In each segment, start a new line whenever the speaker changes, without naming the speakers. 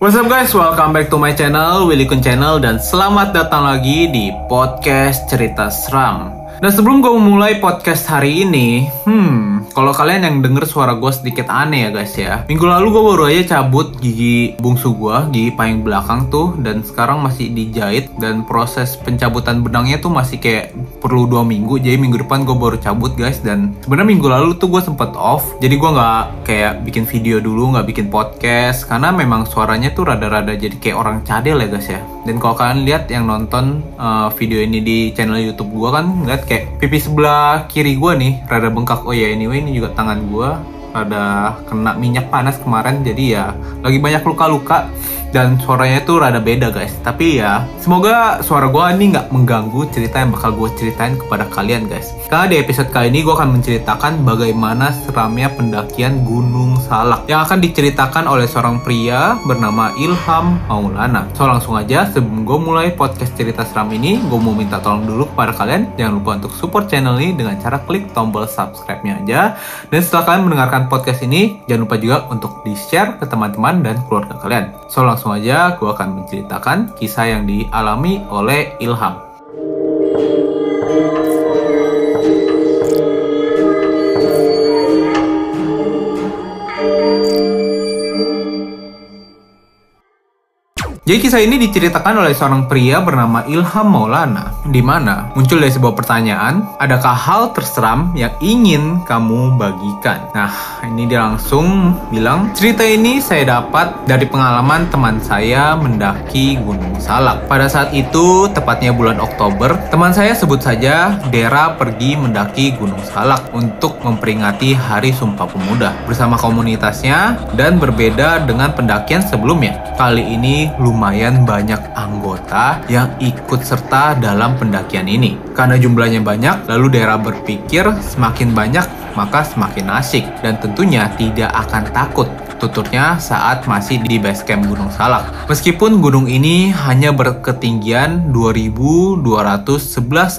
What's up guys, welcome back to my channel, Willy Kun Channel Dan selamat datang lagi di podcast cerita seram. Nah sebelum gue memulai podcast hari ini, hmm, kalau kalian yang denger suara gue sedikit aneh ya guys ya. Minggu lalu gue baru aja cabut gigi bungsu gue, gigi paling belakang tuh, dan sekarang masih dijahit dan proses pencabutan benangnya tuh masih kayak perlu dua minggu. Jadi minggu depan gue baru cabut guys, dan sebenarnya minggu lalu tuh gue sempet off, jadi gue nggak kayak bikin video dulu, nggak bikin podcast, karena memang suaranya tuh rada-rada jadi kayak orang cadel ya guys ya. Dan kalau kalian lihat yang nonton uh, video ini di channel YouTube gue kan ngeliat kayak pipi sebelah kiri gue nih rada bengkak. Oh ya anyway ini juga tangan gue rada kena minyak panas kemarin jadi ya lagi banyak luka-luka dan suaranya tuh rada beda guys. Tapi ya semoga suara gue ini nggak mengganggu cerita yang bakal gue ceritain kepada kalian guys. Karena di episode kali ini gue akan menceritakan bagaimana seramnya pendakian Gunung Salak yang akan diceritakan oleh seorang pria bernama Ilham Maulana. So langsung aja sebelum gue mulai podcast cerita seram ini gue mau minta tolong dulu kepada kalian. Jangan lupa untuk support channel ini dengan cara klik tombol subscribe-nya aja. Dan setelah kalian mendengarkan podcast ini jangan lupa juga untuk di share ke teman-teman dan keluarga kalian so langsung langsung aja gue akan menceritakan kisah yang dialami oleh Ilham. Jadi kisah ini diceritakan oleh seorang pria bernama Ilham Maulana, di mana muncul dari sebuah pertanyaan, adakah hal terseram yang ingin kamu bagikan? Nah, ini dia langsung bilang, cerita ini saya dapat dari pengalaman teman saya mendaki Gunung Salak. Pada saat itu, tepatnya bulan Oktober, teman saya sebut saja Dera pergi mendaki Gunung Salak untuk memperingati Hari Sumpah Pemuda bersama komunitasnya dan berbeda dengan pendakian sebelumnya. Kali ini lumayan lumayan banyak anggota yang ikut serta dalam pendakian ini. Karena jumlahnya banyak, lalu daerah berpikir semakin banyak maka semakin asik dan tentunya tidak akan takut tuturnya saat masih di base camp Gunung Salak. Meskipun gunung ini hanya berketinggian 2211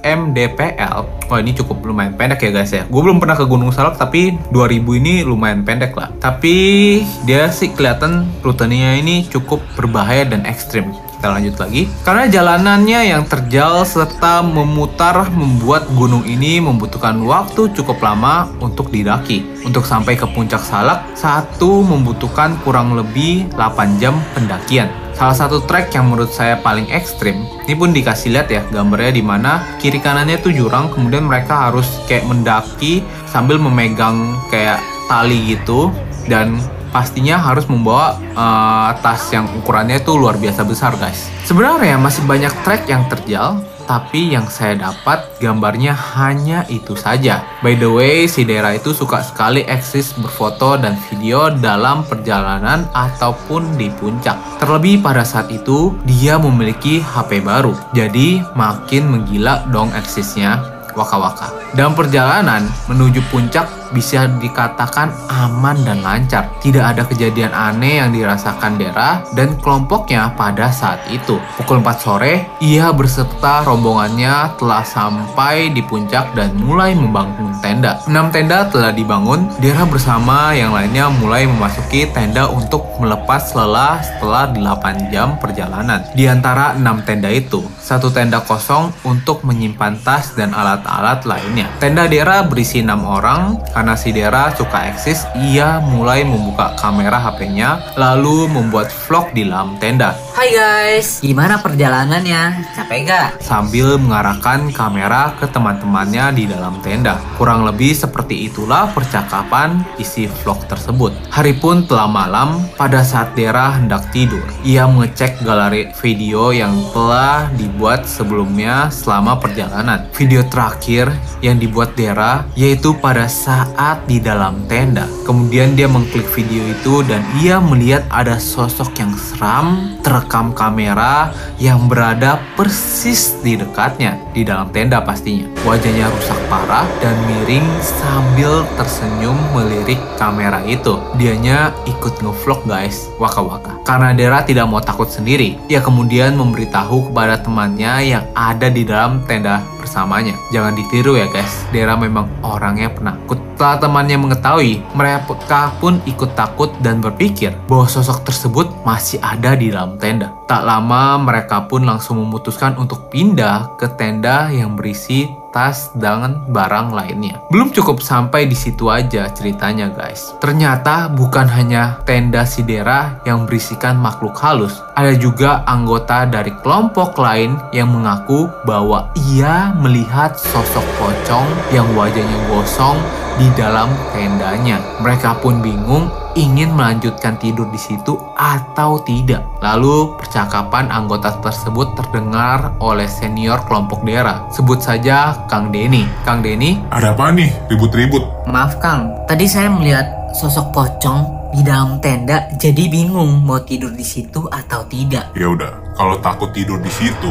mdpl. Wah ini cukup lumayan pendek ya guys ya. Gue belum pernah ke Gunung Salak tapi 2000 ini lumayan pendek lah. Tapi dia sih kelihatan rutenya ini cukup berbahaya dan ekstrim kita lanjut lagi. Karena jalanannya yang terjal serta memutar membuat gunung ini membutuhkan waktu cukup lama untuk didaki. Untuk sampai ke puncak salak, satu membutuhkan kurang lebih 8 jam pendakian. Salah satu trek yang menurut saya paling ekstrim, ini pun dikasih lihat ya gambarnya di mana kiri kanannya tuh jurang, kemudian mereka harus kayak mendaki sambil memegang kayak tali gitu dan pastinya harus membawa uh, tas yang ukurannya itu luar biasa besar guys. Sebenarnya masih banyak trek yang terjal, tapi yang saya dapat gambarnya hanya itu saja. By the way, si Dera itu suka sekali eksis berfoto dan video dalam perjalanan ataupun di puncak. Terlebih pada saat itu, dia memiliki HP baru. Jadi makin menggila dong eksisnya waka-waka. Dalam perjalanan menuju puncak bisa dikatakan aman dan lancar. Tidak ada kejadian aneh yang dirasakan Dera dan kelompoknya pada saat itu. Pukul 4 sore, ia berserta rombongannya telah sampai di puncak dan mulai membangun tenda. 6 tenda telah dibangun, Dera bersama yang lainnya mulai memasuki tenda untuk melepas lelah setelah 8 jam perjalanan. Di antara 6 tenda itu, satu tenda kosong untuk menyimpan tas dan alat-alat lainnya. Tenda Dera berisi 6 orang, si Dera suka eksis, ia mulai membuka kamera HP-nya, lalu membuat vlog di dalam tenda.
Hai guys, gimana perjalanannya? Capek gak?
Sambil mengarahkan kamera ke teman-temannya di dalam tenda. Kurang lebih seperti itulah percakapan isi vlog tersebut. Hari pun telah malam, pada saat Dera hendak tidur. Ia mengecek galeri video yang telah dibuat sebelumnya selama perjalanan. Video terakhir yang dibuat Dera yaitu pada saat di dalam tenda. Kemudian dia mengklik video itu dan ia melihat ada sosok yang seram ter merekam kamera yang berada persis di dekatnya, di dalam tenda pastinya. Wajahnya rusak parah dan miring sambil tersenyum melirik kamera itu. Dianya ikut ngevlog guys, waka-waka. Karena Dera tidak mau takut sendiri, ia kemudian memberitahu kepada temannya yang ada di dalam tenda bersamanya. Jangan ditiru ya guys, Dera memang orangnya penakut. Setelah temannya mengetahui, mereka pun ikut takut dan berpikir bahwa sosok tersebut masih ada di dalam tenda. Tak lama mereka pun langsung memutuskan untuk pindah ke tenda yang berisi tas dan barang lainnya. Belum cukup sampai di situ aja ceritanya guys. Ternyata bukan hanya tenda Sidera yang berisikan makhluk halus. Ada juga anggota dari kelompok lain yang mengaku bahwa ia melihat sosok pocong yang wajahnya gosong di dalam tendanya. Mereka pun bingung ingin melanjutkan tidur di situ atau tidak. Lalu percakapan anggota tersebut terdengar oleh senior kelompok Dera. Sebut saja Kang Denny. Kang Denny,
Ada apa nih? Ribut-ribut.
Maaf Kang, tadi saya melihat sosok pocong di dalam tenda, jadi bingung mau tidur di situ atau tidak.
Ya udah, kalau takut tidur di situ,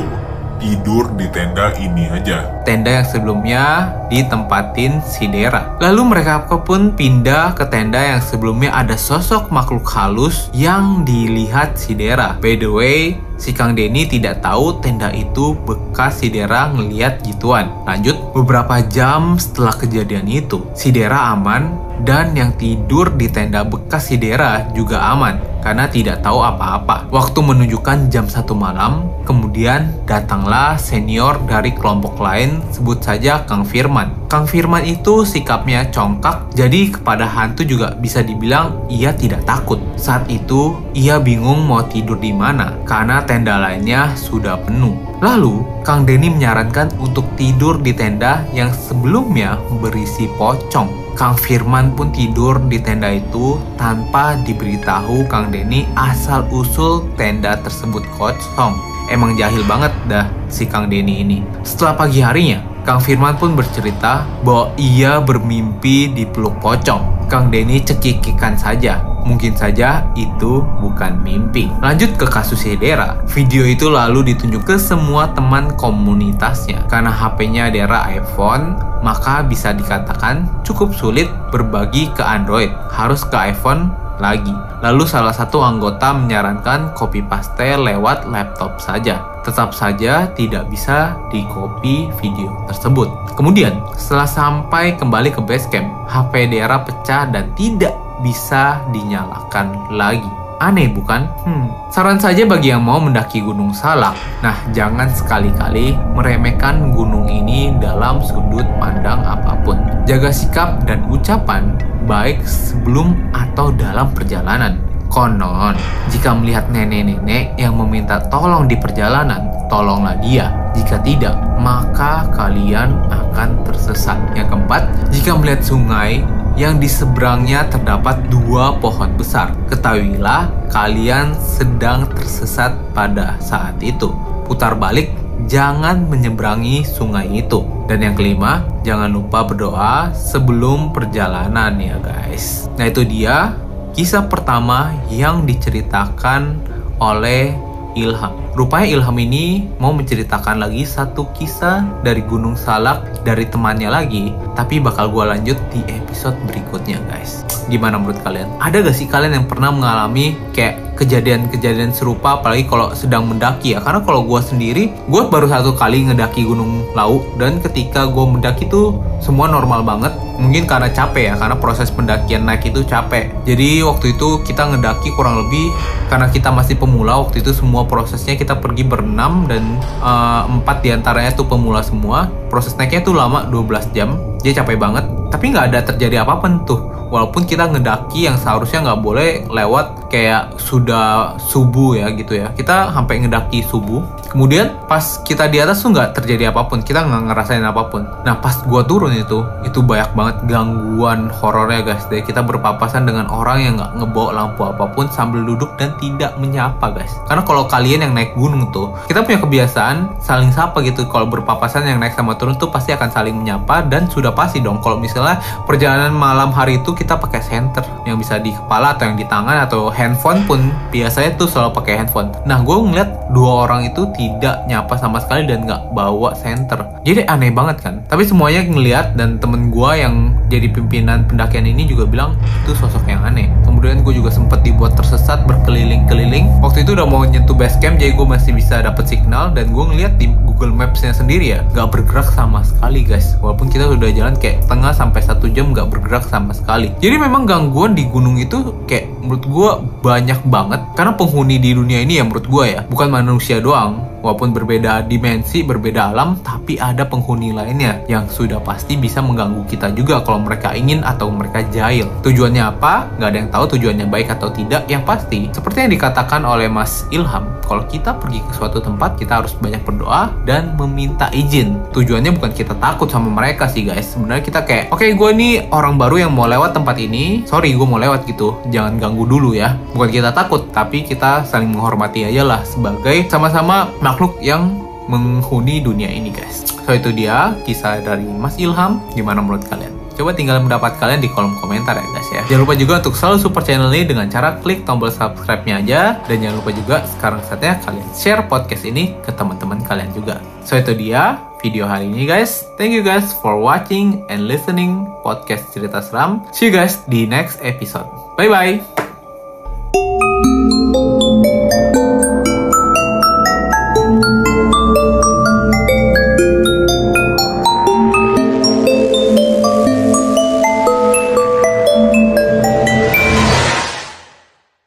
tidur di tenda ini aja.
tenda yang sebelumnya ditempatin si Dera. Lalu mereka pun pindah ke tenda yang sebelumnya ada sosok makhluk halus yang dilihat si Dera. By the way, si Kang Denny tidak tahu tenda itu bekas si Dera ngeliat gituan. Lanjut, beberapa jam setelah kejadian itu, si Dera aman dan yang tidur di tenda bekas si Dera juga aman karena tidak tahu apa-apa. Waktu menunjukkan jam satu malam, kemudian datanglah senior dari kelompok lain, sebut saja Kang Firman. Kang Firman itu sikapnya congkak, jadi kepada hantu juga bisa dibilang ia tidak takut. Saat itu, ia bingung mau tidur di mana karena tenda lainnya sudah penuh. Lalu, Kang Denny menyarankan untuk tidur di tenda yang sebelumnya berisi pocong. Kang Firman pun tidur di tenda itu tanpa diberitahu Kang Denny asal usul tenda tersebut kosong. Emang jahil banget dah si Kang Denny ini. Setelah pagi harinya, Kang Firman pun bercerita bahwa ia bermimpi dipeluk pocong. Kang Denny cekikikan saja. Mungkin saja itu bukan mimpi. Lanjut ke kasus Dera. Video itu lalu ditunjuk ke semua teman komunitasnya. Karena HP-nya Dera iPhone, maka bisa dikatakan cukup sulit berbagi ke Android. Harus ke iPhone lagi. Lalu salah satu anggota menyarankan copy paste lewat laptop saja. Tetap saja tidak bisa di copy video tersebut. Kemudian, setelah sampai kembali ke base camp, HP Dera pecah dan tidak bisa dinyalakan lagi. Aneh bukan? Hmm. Saran saja bagi yang mau mendaki Gunung Salak. Nah, jangan sekali-kali meremehkan gunung ini dalam sudut pandang apa pun. Jaga sikap dan ucapan baik sebelum atau dalam perjalanan. Konon, jika melihat nenek-nenek yang meminta tolong di perjalanan, tolonglah dia. Jika tidak, maka kalian akan tersesat. Yang keempat, jika melihat sungai yang di seberangnya terdapat dua pohon besar, ketahuilah kalian sedang tersesat pada saat itu. Putar balik, jangan menyeberangi sungai itu. Dan yang kelima, jangan lupa berdoa sebelum perjalanan ya guys. Nah itu dia kisah pertama yang diceritakan oleh Ilham. Rupanya Ilham ini mau menceritakan lagi satu kisah dari Gunung Salak dari temannya lagi, tapi bakal gue lanjut di episode berikutnya guys. Gimana menurut kalian? Ada gak sih kalian yang pernah mengalami kayak kejadian-kejadian serupa apalagi kalau sedang mendaki ya karena kalau gue sendiri gue baru satu kali ngedaki gunung Lau dan ketika gue mendaki tuh semua normal banget mungkin karena capek ya karena proses pendakian naik itu capek. Jadi waktu itu kita ngedaki kurang lebih karena kita masih pemula waktu itu semua prosesnya kita pergi berenam dan uh, empat di antaranya tuh pemula semua. Proses naiknya tuh lama 12 jam. Dia capek banget. Tapi nggak ada terjadi apa-apa tuh walaupun kita ngedaki yang seharusnya nggak boleh lewat kayak sudah subuh ya gitu ya. Kita sampai ngedaki subuh. Kemudian pas kita di atas tuh nggak terjadi apa pun. Kita nggak ngerasain apa pun. Nah pas gua turun itu itu banyak banget gangguan horornya guys. Deh kita berpapasan dengan orang yang nggak ngebawa lampu apa pun sambil duduk dan tidak menyapa guys. Karena kalau kalian yang naik gunung tuh kita punya kebiasaan saling sapa gitu. Kalau berpapasan yang naik sama turun tuh pasti akan saling menyapa dan sudah pasti dong. Kalau misalnya perjalanan malam hari itu kita pakai senter yang bisa di kepala atau yang di tangan atau handphone pun biasanya tuh selalu pakai handphone. Nah gue ngeliat dua orang itu tidak nyapa sama sekali dan nggak bawa senter. Jadi aneh banget kan. Tapi semuanya ngeliat dan temen gue yang jadi pimpinan pendakian ini juga bilang itu sosok yang aneh. Kemudian gue juga sempet dibuat tersesat berkeliling-keliling. Waktu itu udah mau nyentuh base camp jadi gue masih bisa dapet signal dan gue ngeliat di Google Maps-nya sendiri ya nggak bergerak sama sekali guys. Walaupun kita udah jalan kayak setengah sampai satu jam nggak bergerak sama sekali. Jadi memang gangguan di gunung itu kayak menurut gue banyak banget karena penghuni di dunia ini ya menurut gue ya bukan manusia doang walaupun berbeda dimensi, berbeda alam, tapi ada penghuni lainnya yang sudah pasti bisa mengganggu kita juga kalau mereka ingin atau mereka jahil. Tujuannya apa? Nggak ada yang tahu tujuannya baik atau tidak. Yang pasti, seperti yang dikatakan oleh Mas Ilham, kalau kita pergi ke suatu tempat, kita harus banyak berdoa dan meminta izin. Tujuannya bukan kita takut sama mereka sih guys. Sebenarnya kita kayak, oke okay, gue nih orang baru yang mau lewat tempat ini, sorry gue mau lewat gitu, jangan ganggu dulu ya. Bukan kita takut, tapi kita saling menghormati aja lah sebagai sama-sama makhluk yang menghuni dunia ini guys. So itu dia kisah dari Mas Ilham. Gimana menurut kalian? Coba tinggal mendapat kalian di kolom komentar ya guys ya. Jangan lupa juga untuk selalu support channel ini dengan cara klik tombol subscribe-nya aja. Dan jangan lupa juga sekarang saatnya kalian share podcast ini ke teman-teman kalian juga. So itu dia video hari ini guys. Thank you guys for watching and listening podcast cerita seram. See you guys di next episode. Bye bye.